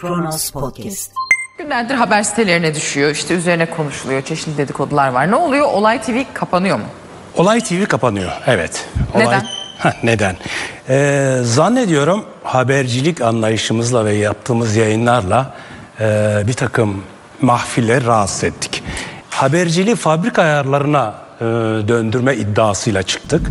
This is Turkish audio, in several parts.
Kronos Podcast. Günlerdir haber sitelerine düşüyor. İşte üzerine konuşuluyor. Çeşitli dedikodular var. Ne oluyor? Olay TV kapanıyor mu? Olay TV kapanıyor. Evet. Neden? Heh, neden? Ee, zannediyorum habercilik anlayışımızla ve yaptığımız yayınlarla e, bir takım mahfiller rahatsız ettik. Haberciliği fabrika ayarlarına e, döndürme iddiasıyla çıktık.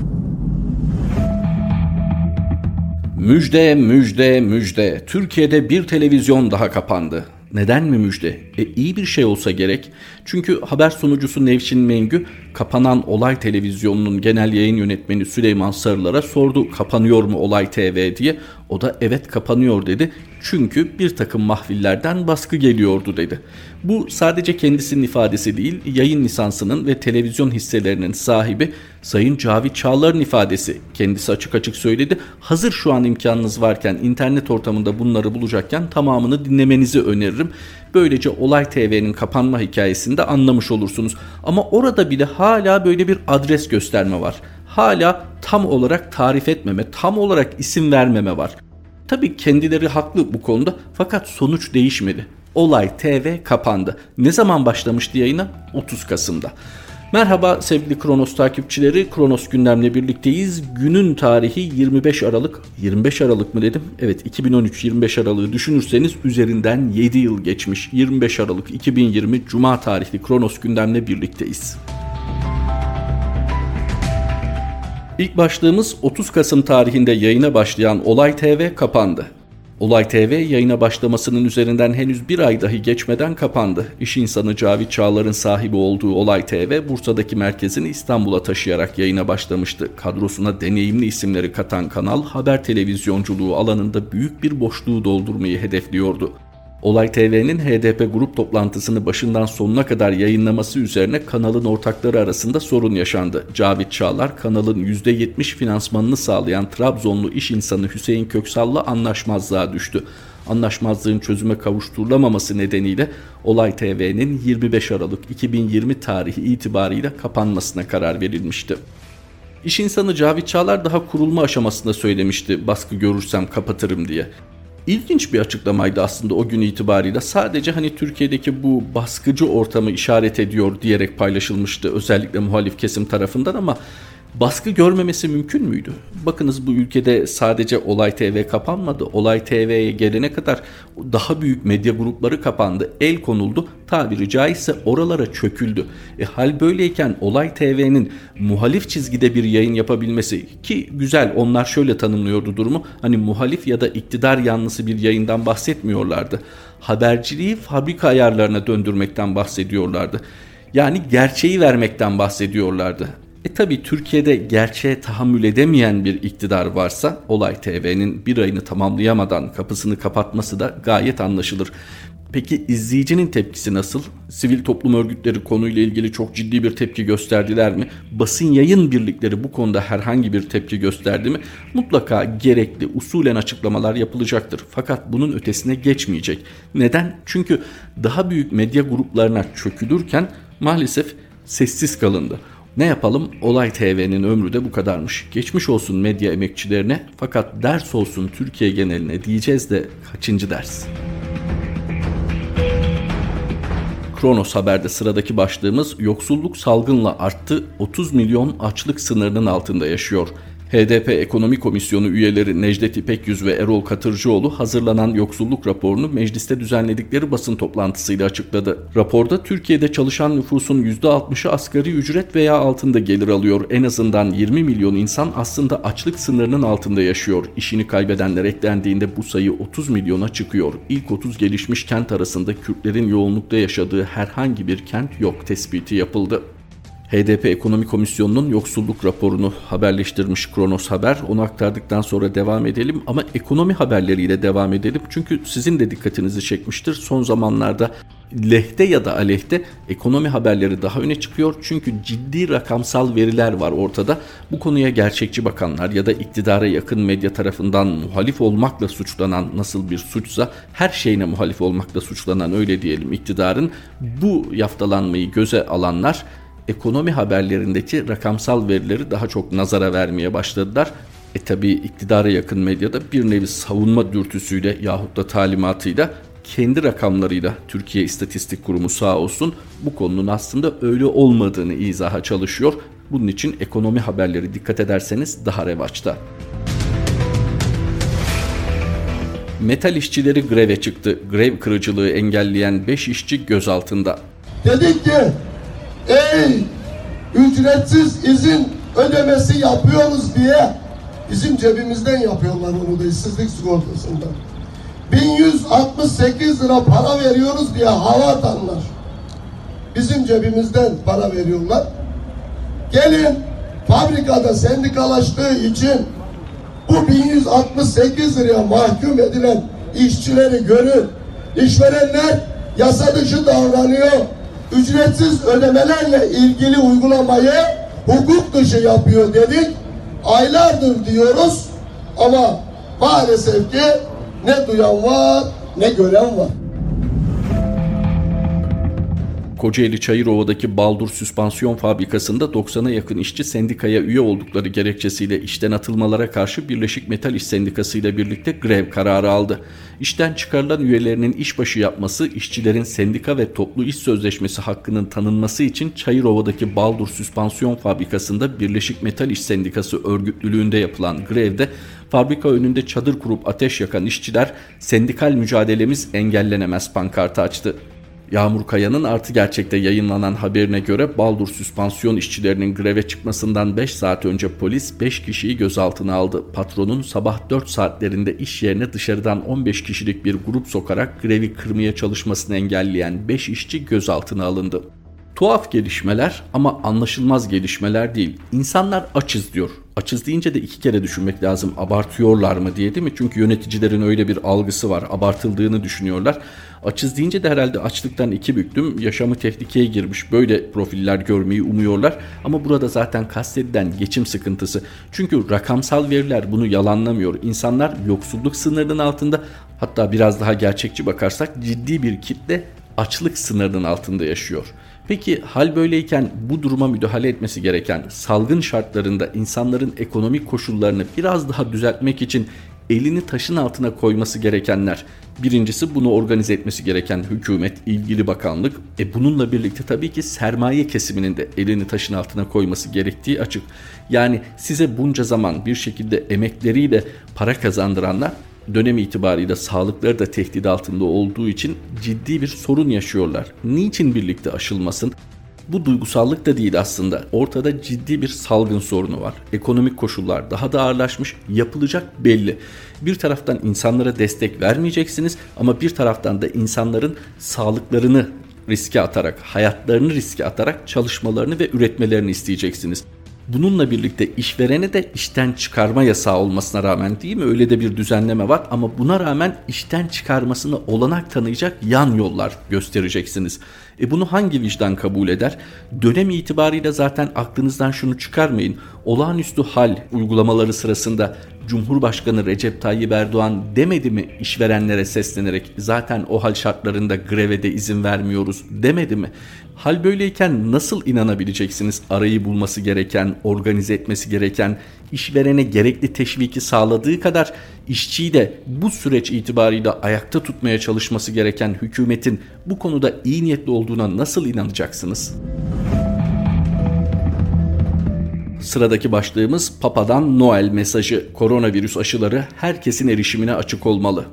Müjde, müjde, müjde. Türkiye'de bir televizyon daha kapandı. Neden mi müjde? E iyi bir şey olsa gerek. Çünkü haber sunucusu Nevşin Mengü kapanan Olay Televizyonu'nun genel yayın yönetmeni Süleyman Sarılar'a sordu kapanıyor mu Olay TV diye. O da evet kapanıyor dedi. Çünkü bir takım mahvillerden baskı geliyordu dedi. Bu sadece kendisinin ifadesi değil, yayın lisansının ve televizyon hisselerinin sahibi Sayın Cavit Çağlar'ın ifadesi. Kendisi açık açık söyledi. Hazır şu an imkanınız varken internet ortamında bunları bulacakken tamamını dinlemenizi öneririm. Böylece Olay TV'nin kapanma hikayesini de anlamış olursunuz. Ama orada bile hala böyle bir adres gösterme var. Hala tam olarak tarif etmeme, tam olarak isim vermeme var. Tabii kendileri haklı bu konuda fakat sonuç değişmedi. Olay TV kapandı. Ne zaman başlamıştı yayına? 30 Kasım'da. Merhaba sevgili Kronos takipçileri. Kronos gündemle birlikteyiz. Günün tarihi 25 Aralık. 25 Aralık mı dedim? Evet 2013 25 Aralık'ı düşünürseniz üzerinden 7 yıl geçmiş. 25 Aralık 2020 Cuma tarihli Kronos gündemle birlikteyiz. İlk başlığımız 30 Kasım tarihinde yayına başlayan Olay TV kapandı. Olay TV yayına başlamasının üzerinden henüz bir ay dahi geçmeden kapandı. İş insanı Cavit Çağlar'ın sahibi olduğu Olay TV, Bursa'daki merkezini İstanbul'a taşıyarak yayına başlamıştı. Kadrosuna deneyimli isimleri katan kanal, haber televizyonculuğu alanında büyük bir boşluğu doldurmayı hedefliyordu. Olay TV'nin HDP grup toplantısını başından sonuna kadar yayınlaması üzerine kanalın ortakları arasında sorun yaşandı. Cavit Çağlar kanalın %70 finansmanını sağlayan Trabzonlu iş insanı Hüseyin Köksal'la anlaşmazlığa düştü. Anlaşmazlığın çözüme kavuşturulamaması nedeniyle Olay TV'nin 25 Aralık 2020 tarihi itibariyle kapanmasına karar verilmişti. İş insanı Cavit Çağlar daha kurulma aşamasında söylemişti baskı görürsem kapatırım diye ilginç bir açıklamaydı aslında o gün itibariyle. Sadece hani Türkiye'deki bu baskıcı ortamı işaret ediyor diyerek paylaşılmıştı özellikle muhalif kesim tarafından ama baskı görmemesi mümkün müydü? Bakınız bu ülkede sadece Olay TV kapanmadı. Olay TV'ye gelene kadar daha büyük medya grupları kapandı. El konuldu. Tabiri caizse oralara çöküldü. E hal böyleyken Olay TV'nin muhalif çizgide bir yayın yapabilmesi ki güzel onlar şöyle tanımlıyordu durumu. Hani muhalif ya da iktidar yanlısı bir yayından bahsetmiyorlardı. Haberciliği fabrika ayarlarına döndürmekten bahsediyorlardı. Yani gerçeği vermekten bahsediyorlardı. E tabi Türkiye'de gerçeğe tahammül edemeyen bir iktidar varsa Olay TV'nin bir ayını tamamlayamadan kapısını kapatması da gayet anlaşılır. Peki izleyicinin tepkisi nasıl? Sivil toplum örgütleri konuyla ilgili çok ciddi bir tepki gösterdiler mi? Basın yayın birlikleri bu konuda herhangi bir tepki gösterdi mi? Mutlaka gerekli usulen açıklamalar yapılacaktır. Fakat bunun ötesine geçmeyecek. Neden? Çünkü daha büyük medya gruplarına çökülürken maalesef sessiz kalındı. Ne yapalım? Olay TV'nin ömrü de bu kadarmış. Geçmiş olsun medya emekçilerine fakat ders olsun Türkiye geneline diyeceğiz de kaçıncı ders? Kronos Haber'de sıradaki başlığımız yoksulluk salgınla arttı, 30 milyon açlık sınırının altında yaşıyor. HDP Ekonomi Komisyonu üyeleri Necdet İpekyüz ve Erol Katırcıoğlu hazırlanan yoksulluk raporunu mecliste düzenledikleri basın toplantısıyla açıkladı. Raporda Türkiye'de çalışan nüfusun %60'ı asgari ücret veya altında gelir alıyor. En azından 20 milyon insan aslında açlık sınırının altında yaşıyor. İşini kaybedenler eklendiğinde bu sayı 30 milyona çıkıyor. İlk 30 gelişmiş kent arasında Kürtlerin yoğunlukta yaşadığı herhangi bir kent yok tespiti yapıldı. HDP Ekonomi Komisyonu'nun yoksulluk raporunu haberleştirmiş Kronos Haber. Onu aktardıktan sonra devam edelim ama ekonomi haberleriyle devam edelim. Çünkü sizin de dikkatinizi çekmiştir. Son zamanlarda lehte ya da aleyhte ekonomi haberleri daha öne çıkıyor. Çünkü ciddi rakamsal veriler var ortada. Bu konuya gerçekçi bakanlar ya da iktidara yakın medya tarafından muhalif olmakla suçlanan nasıl bir suçsa her şeyine muhalif olmakla suçlanan öyle diyelim iktidarın bu yaftalanmayı göze alanlar ekonomi haberlerindeki rakamsal verileri daha çok nazara vermeye başladılar. E tabi iktidara yakın medyada bir nevi savunma dürtüsüyle yahut da talimatıyla kendi rakamlarıyla Türkiye İstatistik Kurumu sağ olsun bu konunun aslında öyle olmadığını izaha çalışıyor. Bunun için ekonomi haberleri dikkat ederseniz daha revaçta. Metal işçileri greve çıktı. Grev kırıcılığı engelleyen 5 işçi gözaltında. Dedik ki ey ücretsiz izin ödemesi yapıyoruz diye bizim cebimizden yapıyorlar onu da işsizlik sigortasından. 1168 lira para veriyoruz diye hava atanlar. Bizim cebimizden para veriyorlar. Gelin fabrikada sendikalaştığı için bu 1168 liraya mahkum edilen işçileri görün. İşverenler yasa dışı davranıyor. Ücretsiz ödemelerle ilgili uygulamayı hukuk dışı yapıyor dedik. Aylardır diyoruz ama maalesef ki ne duyan var ne gören var. Kocaeli Çayırova'daki Baldur Süspansiyon Fabrikası'nda 90'a yakın işçi sendikaya üye oldukları gerekçesiyle işten atılmalara karşı Birleşik Metal İş Sendikası ile birlikte grev kararı aldı. İşten çıkarılan üyelerinin işbaşı yapması, işçilerin sendika ve toplu iş sözleşmesi hakkının tanınması için Çayırova'daki Baldur Süspansiyon Fabrikası'nda Birleşik Metal İş Sendikası örgütlülüğünde yapılan grevde fabrika önünde çadır kurup ateş yakan işçiler sendikal mücadelemiz engellenemez pankartı açtı. Yağmur Kaya'nın Artı Gerçek'te yayınlanan haberine göre Baldur süspansiyon işçilerinin greve çıkmasından 5 saat önce polis 5 kişiyi gözaltına aldı. Patronun sabah 4 saatlerinde iş yerine dışarıdan 15 kişilik bir grup sokarak grevi kırmaya çalışmasını engelleyen 5 işçi gözaltına alındı. Tuhaf gelişmeler ama anlaşılmaz gelişmeler değil. İnsanlar açız diyor. Açız deyince de iki kere düşünmek lazım. Abartıyorlar mı diye değil mi? Çünkü yöneticilerin öyle bir algısı var. Abartıldığını düşünüyorlar. Açız deyince de herhalde açlıktan iki büktüm. Yaşamı tehlikeye girmiş. Böyle profiller görmeyi umuyorlar. Ama burada zaten kastedilen geçim sıkıntısı. Çünkü rakamsal veriler bunu yalanlamıyor. İnsanlar yoksulluk sınırının altında hatta biraz daha gerçekçi bakarsak ciddi bir kitle açlık sınırının altında yaşıyor. Peki hal böyleyken bu duruma müdahale etmesi gereken salgın şartlarında insanların ekonomik koşullarını biraz daha düzeltmek için elini taşın altına koyması gerekenler. Birincisi bunu organize etmesi gereken hükümet, ilgili bakanlık. E bununla birlikte tabii ki sermaye kesiminin de elini taşın altına koyması gerektiği açık. Yani size bunca zaman bir şekilde emekleriyle para kazandıranlar dönem itibariyle sağlıkları da tehdit altında olduğu için ciddi bir sorun yaşıyorlar. Niçin birlikte aşılmasın? Bu duygusallık da değil aslında. Ortada ciddi bir salgın sorunu var. Ekonomik koşullar daha da ağırlaşmış, yapılacak belli. Bir taraftan insanlara destek vermeyeceksiniz ama bir taraftan da insanların sağlıklarını riske atarak, hayatlarını riske atarak çalışmalarını ve üretmelerini isteyeceksiniz. Bununla birlikte işverene de işten çıkarma yasağı olmasına rağmen değil mi öyle de bir düzenleme var ama buna rağmen işten çıkarmasını olanak tanıyacak yan yollar göstereceksiniz. E bunu hangi vicdan kabul eder? Dönem itibariyle zaten aklınızdan şunu çıkarmayın. Olağanüstü hal uygulamaları sırasında Cumhurbaşkanı Recep Tayyip Erdoğan demedi mi işverenlere seslenerek zaten o hal şartlarında greve de izin vermiyoruz demedi mi? Hal böyleyken nasıl inanabileceksiniz arayı bulması gereken, organize etmesi gereken, işverene gerekli teşviki sağladığı kadar işçiyi de bu süreç itibariyle ayakta tutmaya çalışması gereken hükümetin bu konuda iyi niyetli olduğuna nasıl inanacaksınız? Sıradaki başlığımız Papa'dan Noel mesajı. Koronavirüs aşıları herkesin erişimine açık olmalı.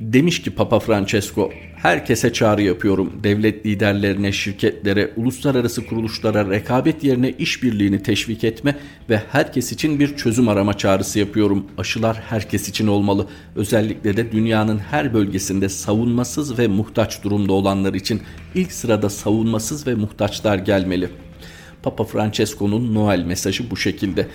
Demiş ki Papa Francesco, herkese çağrı yapıyorum. Devlet liderlerine, şirketlere, uluslararası kuruluşlara rekabet yerine işbirliğini teşvik etme ve herkes için bir çözüm arama çağrısı yapıyorum. Aşılar herkes için olmalı. Özellikle de dünyanın her bölgesinde savunmasız ve muhtaç durumda olanlar için ilk sırada savunmasız ve muhtaçlar gelmeli. Papa Francesco'nun Noel mesajı bu şekilde.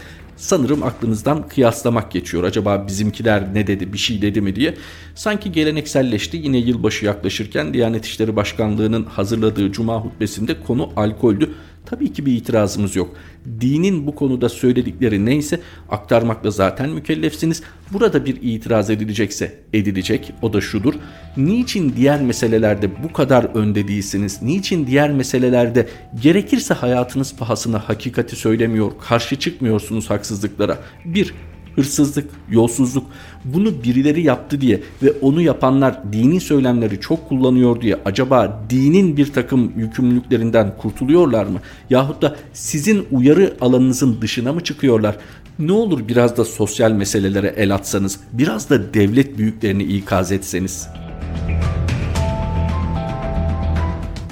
Sanırım aklınızdan kıyaslamak geçiyor. Acaba bizimkiler ne dedi, bir şey dedi mi diye. Sanki gelenekselleşti. Yine yılbaşı yaklaşırken Diyanet İşleri Başkanlığı'nın hazırladığı cuma hutbesinde konu alkoldü. Tabii ki bir itirazımız yok. Dinin bu konuda söyledikleri neyse aktarmakla zaten mükellefsiniz. Burada bir itiraz edilecekse edilecek. O da şudur. Niçin diğer meselelerde bu kadar önde değilsiniz? Niçin diğer meselelerde gerekirse hayatınız pahasına hakikati söylemiyor, karşı çıkmıyorsunuz haksızlıklara? Bir, hırsızlık, yolsuzluk bunu birileri yaptı diye ve onu yapanlar dini söylemleri çok kullanıyor diye acaba dinin bir takım yükümlülüklerinden kurtuluyorlar mı? Yahut da sizin uyarı alanınızın dışına mı çıkıyorlar? Ne olur biraz da sosyal meselelere el atsanız, biraz da devlet büyüklerini ikaz etseniz.''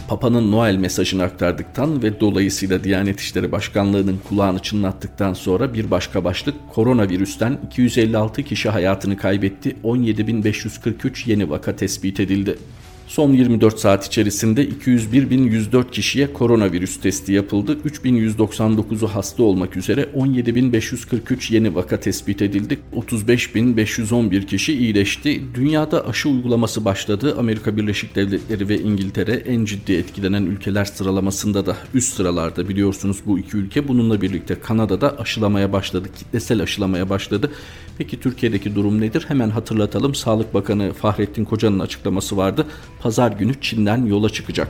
Papa'nın Noel mesajını aktardıktan ve dolayısıyla Diyanet İşleri Başkanlığı'nın kulağını çınlattıktan sonra bir başka başlık koronavirüsten 256 kişi hayatını kaybetti, 17.543 yeni vaka tespit edildi. Son 24 saat içerisinde 201.104 kişiye koronavirüs testi yapıldı. 3.199'u hasta olmak üzere 17.543 yeni vaka tespit edildi. 35.511 kişi iyileşti. Dünyada aşı uygulaması başladı. Amerika Birleşik Devletleri ve İngiltere en ciddi etkilenen ülkeler sıralamasında da üst sıralarda biliyorsunuz bu iki ülke. Bununla birlikte Kanada'da aşılamaya başladı. Kitlesel aşılamaya başladı. Peki Türkiye'deki durum nedir? Hemen hatırlatalım. Sağlık Bakanı Fahrettin Koca'nın açıklaması vardı. Pazar günü Çin'den yola çıkacak.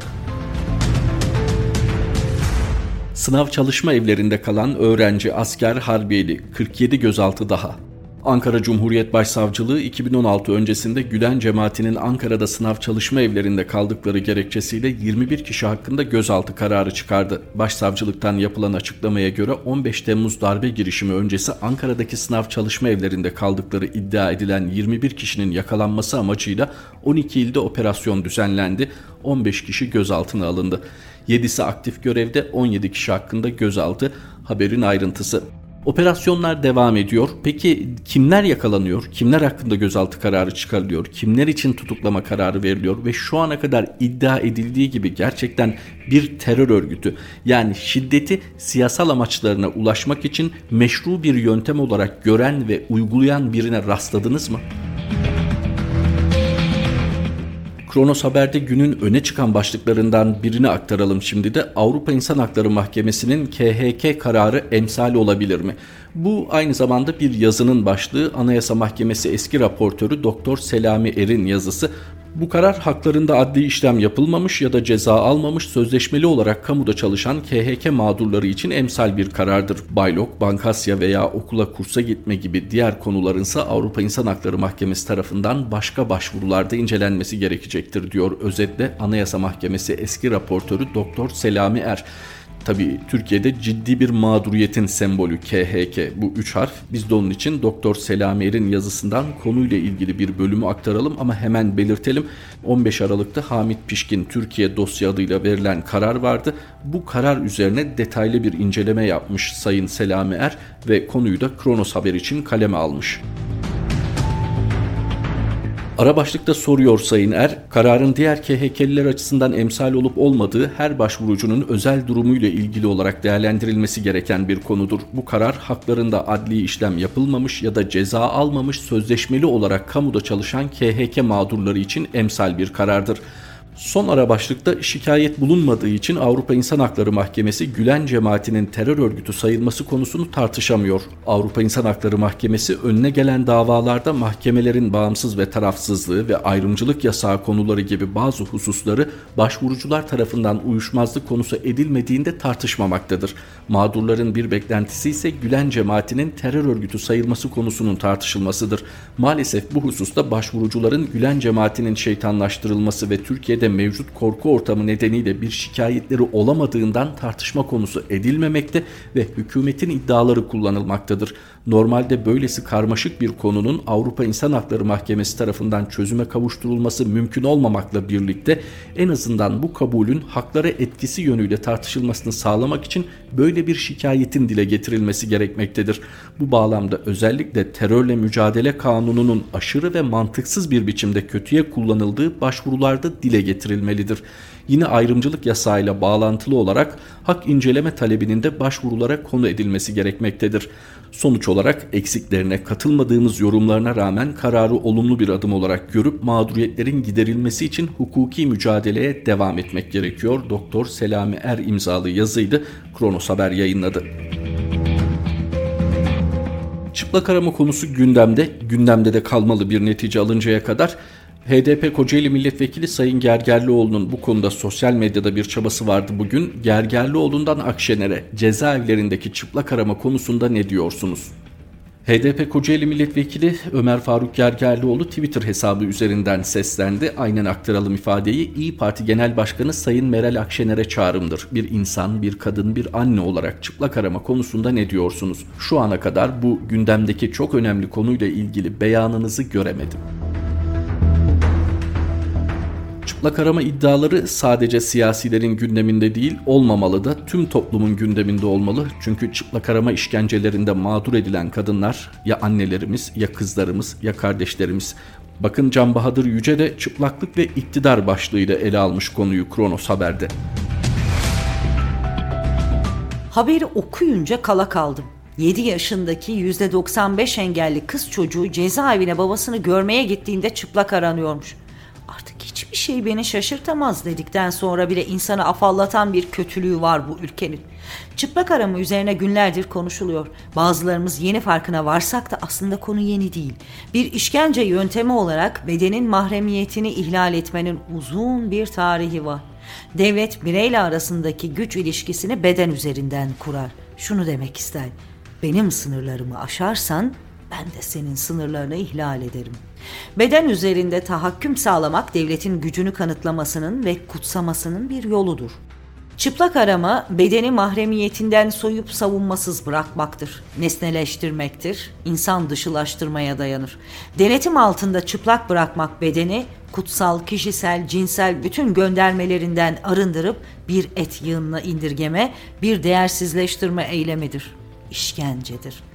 Sınav çalışma evlerinde kalan öğrenci, asker, harbiyeli 47 gözaltı daha. Ankara Cumhuriyet Başsavcılığı 2016 öncesinde Gülen cemaatinin Ankara'da sınav çalışma evlerinde kaldıkları gerekçesiyle 21 kişi hakkında gözaltı kararı çıkardı. Başsavcılıktan yapılan açıklamaya göre 15 Temmuz darbe girişimi öncesi Ankara'daki sınav çalışma evlerinde kaldıkları iddia edilen 21 kişinin yakalanması amacıyla 12 ilde operasyon düzenlendi. 15 kişi gözaltına alındı. 7'si aktif görevde 17 kişi hakkında gözaltı haberin ayrıntısı. Operasyonlar devam ediyor. Peki kimler yakalanıyor? Kimler hakkında gözaltı kararı çıkarılıyor? Kimler için tutuklama kararı veriliyor? Ve şu ana kadar iddia edildiği gibi gerçekten bir terör örgütü yani şiddeti siyasal amaçlarına ulaşmak için meşru bir yöntem olarak gören ve uygulayan birine rastladınız mı? Kronos Haber'de günün öne çıkan başlıklarından birini aktaralım şimdi de Avrupa İnsan Hakları Mahkemesi'nin KHK kararı emsali olabilir mi? Bu aynı zamanda bir yazının başlığı Anayasa Mahkemesi eski raportörü Doktor Selami Er'in yazısı. Bu karar haklarında adli işlem yapılmamış ya da ceza almamış sözleşmeli olarak kamuda çalışan KHK mağdurları için emsal bir karardır. Baylok, Bankasya veya okula kursa gitme gibi diğer konularınsa Avrupa İnsan Hakları Mahkemesi tarafından başka başvurularda incelenmesi gerekecektir diyor özetle Anayasa Mahkemesi eski raportörü Doktor Selami Er. Tabi Türkiye'de ciddi bir mağduriyetin sembolü KHK bu üç harf. Biz de onun için Doktor Selamer'in yazısından konuyla ilgili bir bölümü aktaralım ama hemen belirtelim. 15 Aralık'ta Hamit Pişkin Türkiye dosya adıyla verilen karar vardı. Bu karar üzerine detaylı bir inceleme yapmış Sayın Selami Er ve konuyu da Kronos Haber için kaleme almış. Ara başlıkta soruyor Sayın Er, kararın diğer KHK'liler açısından emsal olup olmadığı her başvurucunun özel durumuyla ilgili olarak değerlendirilmesi gereken bir konudur. Bu karar haklarında adli işlem yapılmamış ya da ceza almamış sözleşmeli olarak kamuda çalışan KHK mağdurları için emsal bir karardır. Son ara başlıkta şikayet bulunmadığı için Avrupa İnsan Hakları Mahkemesi Gülen cemaatinin terör örgütü sayılması konusunu tartışamıyor. Avrupa İnsan Hakları Mahkemesi önüne gelen davalarda mahkemelerin bağımsız ve tarafsızlığı ve ayrımcılık yasağı konuları gibi bazı hususları başvurucular tarafından uyuşmazlık konusu edilmediğinde tartışmamaktadır. Mağdurların bir beklentisi ise Gülen cemaatinin terör örgütü sayılması konusunun tartışılmasıdır. Maalesef bu hususta başvurucuların Gülen cemaatinin şeytanlaştırılması ve Türkiye'de mevcut korku ortamı nedeniyle bir şikayetleri olamadığından tartışma konusu edilmemekte ve hükümetin iddiaları kullanılmaktadır. Normalde böylesi karmaşık bir konunun Avrupa İnsan Hakları Mahkemesi tarafından çözüme kavuşturulması mümkün olmamakla birlikte en azından bu kabulün haklara etkisi yönüyle tartışılmasını sağlamak için böyle bir şikayetin dile getirilmesi gerekmektedir. Bu bağlamda özellikle terörle mücadele kanununun aşırı ve mantıksız bir biçimde kötüye kullanıldığı başvurularda dile getirilmelidir. Yine ayrımcılık yasağıyla bağlantılı olarak hak inceleme talebinin de başvurulara konu edilmesi gerekmektedir. Sonuç olarak eksiklerine katılmadığımız yorumlarına rağmen kararı olumlu bir adım olarak görüp mağduriyetlerin giderilmesi için hukuki mücadeleye devam etmek gerekiyor. Doktor Selami Er imzalı yazıydı. Kronos Haber yayınladı. Çıplak arama konusu gündemde, gündemde de kalmalı bir netice alıncaya kadar HDP Kocaeli Milletvekili Sayın Gergerlioğlu'nun bu konuda sosyal medyada bir çabası vardı bugün. Gergerlioğlu'ndan Akşener'e cezaevlerindeki çıplak arama konusunda ne diyorsunuz? HDP Kocaeli Milletvekili Ömer Faruk Gergerlioğlu Twitter hesabı üzerinden seslendi. Aynen aktaralım ifadeyi İyi Parti Genel Başkanı Sayın Meral Akşener'e çağrımdır. Bir insan, bir kadın, bir anne olarak çıplak arama konusunda ne diyorsunuz? Şu ana kadar bu gündemdeki çok önemli konuyla ilgili beyanınızı göremedim. Çıplak arama iddiaları sadece siyasilerin gündeminde değil, olmamalı da tüm toplumun gündeminde olmalı. Çünkü çıplak arama işkencelerinde mağdur edilen kadınlar ya annelerimiz, ya kızlarımız, ya kardeşlerimiz. Bakın Can Bahadır Yüce de çıplaklık ve iktidar başlığıyla ele almış konuyu Kronos Haber'de. Haberi okuyunca kala kaldım. 7 yaşındaki %95 engelli kız çocuğu cezaevine babasını görmeye gittiğinde çıplak aranıyormuş. Artık hiçbir şey beni şaşırtamaz dedikten sonra bile insanı afallatan bir kötülüğü var bu ülkenin. Çıplak arama üzerine günlerdir konuşuluyor. Bazılarımız yeni farkına varsak da aslında konu yeni değil. Bir işkence yöntemi olarak bedenin mahremiyetini ihlal etmenin uzun bir tarihi var. Devlet bireyle arasındaki güç ilişkisini beden üzerinden kurar. Şunu demek ister. Benim sınırlarımı aşarsan ben de senin sınırlarını ihlal ederim. Beden üzerinde tahakküm sağlamak devletin gücünü kanıtlamasının ve kutsamasının bir yoludur. Çıplak arama bedeni mahremiyetinden soyup savunmasız bırakmaktır, nesneleştirmektir, insan dışılaştırmaya dayanır. Denetim altında çıplak bırakmak bedeni kutsal, kişisel, cinsel bütün göndermelerinden arındırıp bir et yığınına indirgeme, bir değersizleştirme eylemidir. İşkencedir.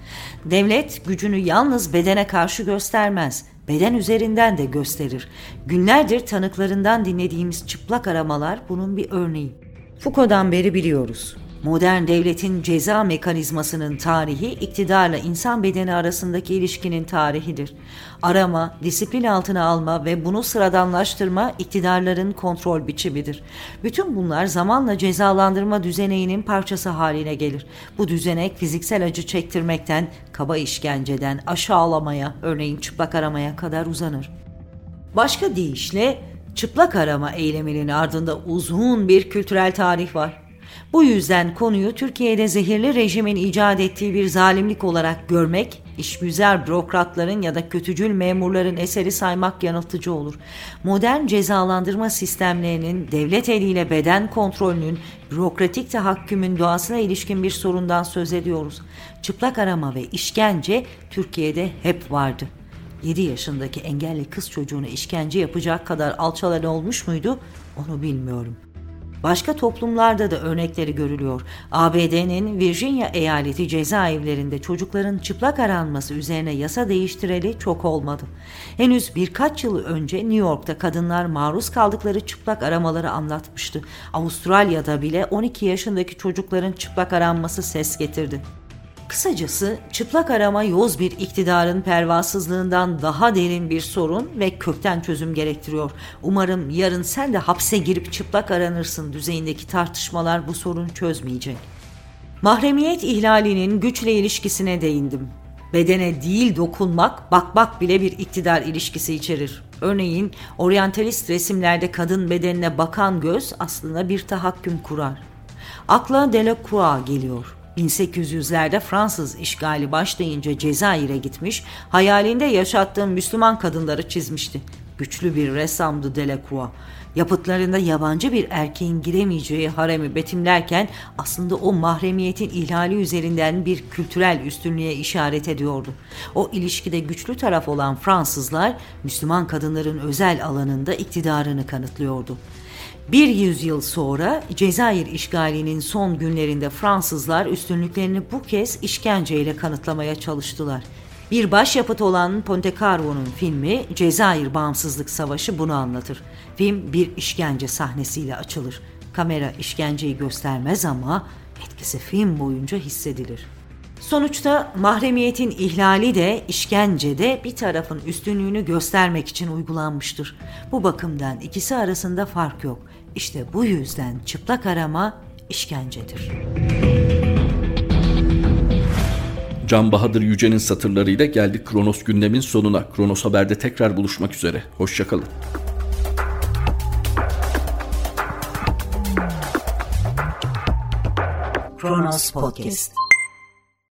Devlet gücünü yalnız bedene karşı göstermez, beden üzerinden de gösterir. Günlerdir tanıklarından dinlediğimiz çıplak aramalar bunun bir örneği. Foucault'dan beri biliyoruz. Modern devletin ceza mekanizmasının tarihi iktidarla insan bedeni arasındaki ilişkinin tarihidir. Arama, disiplin altına alma ve bunu sıradanlaştırma iktidarların kontrol biçimidir. Bütün bunlar zamanla cezalandırma düzeneğinin parçası haline gelir. Bu düzenek fiziksel acı çektirmekten, kaba işkenceden, aşağılamaya, örneğin çıplak aramaya kadar uzanır. Başka deyişle çıplak arama eyleminin ardında uzun bir kültürel tarih var. Bu yüzden konuyu Türkiye'de zehirli rejimin icat ettiği bir zalimlik olarak görmek, işgüzar bürokratların ya da kötücül memurların eseri saymak yanıltıcı olur. Modern cezalandırma sistemlerinin devlet eliyle beden kontrolünün, bürokratik tahakkümün doğasına ilişkin bir sorundan söz ediyoruz. Çıplak arama ve işkence Türkiye'de hep vardı. 7 yaşındaki engelli kız çocuğuna işkence yapacak kadar alçalan olmuş muydu onu bilmiyorum. Başka toplumlarda da örnekleri görülüyor. ABD'nin Virginia eyaleti cezaevlerinde çocukların çıplak aranması üzerine yasa değiştireli çok olmadı. Henüz birkaç yıl önce New York'ta kadınlar maruz kaldıkları çıplak aramaları anlatmıştı. Avustralya'da bile 12 yaşındaki çocukların çıplak aranması ses getirdi. Kısacası çıplak arama yoz bir iktidarın pervasızlığından daha derin bir sorun ve kökten çözüm gerektiriyor. Umarım yarın sen de hapse girip çıplak aranırsın düzeyindeki tartışmalar bu sorunu çözmeyecek. Mahremiyet ihlalinin güçle ilişkisine değindim. Bedene değil dokunmak, bakmak bile bir iktidar ilişkisi içerir. Örneğin oryantalist resimlerde kadın bedenine bakan göz aslında bir tahakküm kurar. Akla Delacroix geliyor. 1800'lerde Fransız işgali başlayınca Cezayir'e gitmiş, hayalinde yaşattığım Müslüman kadınları çizmişti. Güçlü bir ressamdı Delacroix. Yapıtlarında yabancı bir erkeğin giremeyeceği haremi betimlerken aslında o mahremiyetin ihlali üzerinden bir kültürel üstünlüğe işaret ediyordu. O ilişkide güçlü taraf olan Fransızlar Müslüman kadınların özel alanında iktidarını kanıtlıyordu. Bir yüzyıl sonra Cezayir işgalinin son günlerinde Fransızlar üstünlüklerini bu kez işkenceyle kanıtlamaya çalıştılar. Bir başyapıt olan Pontecarvo'nun filmi Cezayir Bağımsızlık Savaşı bunu anlatır. Film bir işkence sahnesiyle açılır. Kamera işkenceyi göstermez ama etkisi film boyunca hissedilir. Sonuçta mahremiyetin ihlali de işkence de bir tarafın üstünlüğünü göstermek için uygulanmıştır. Bu bakımdan ikisi arasında fark yok. İşte bu yüzden çıplak arama işkencedir. Can Bahadır Yüce'nin satırlarıyla geldik Kronos gündemin sonuna. Kronos Haber'de tekrar buluşmak üzere. Hoşçakalın. Kronos Podcast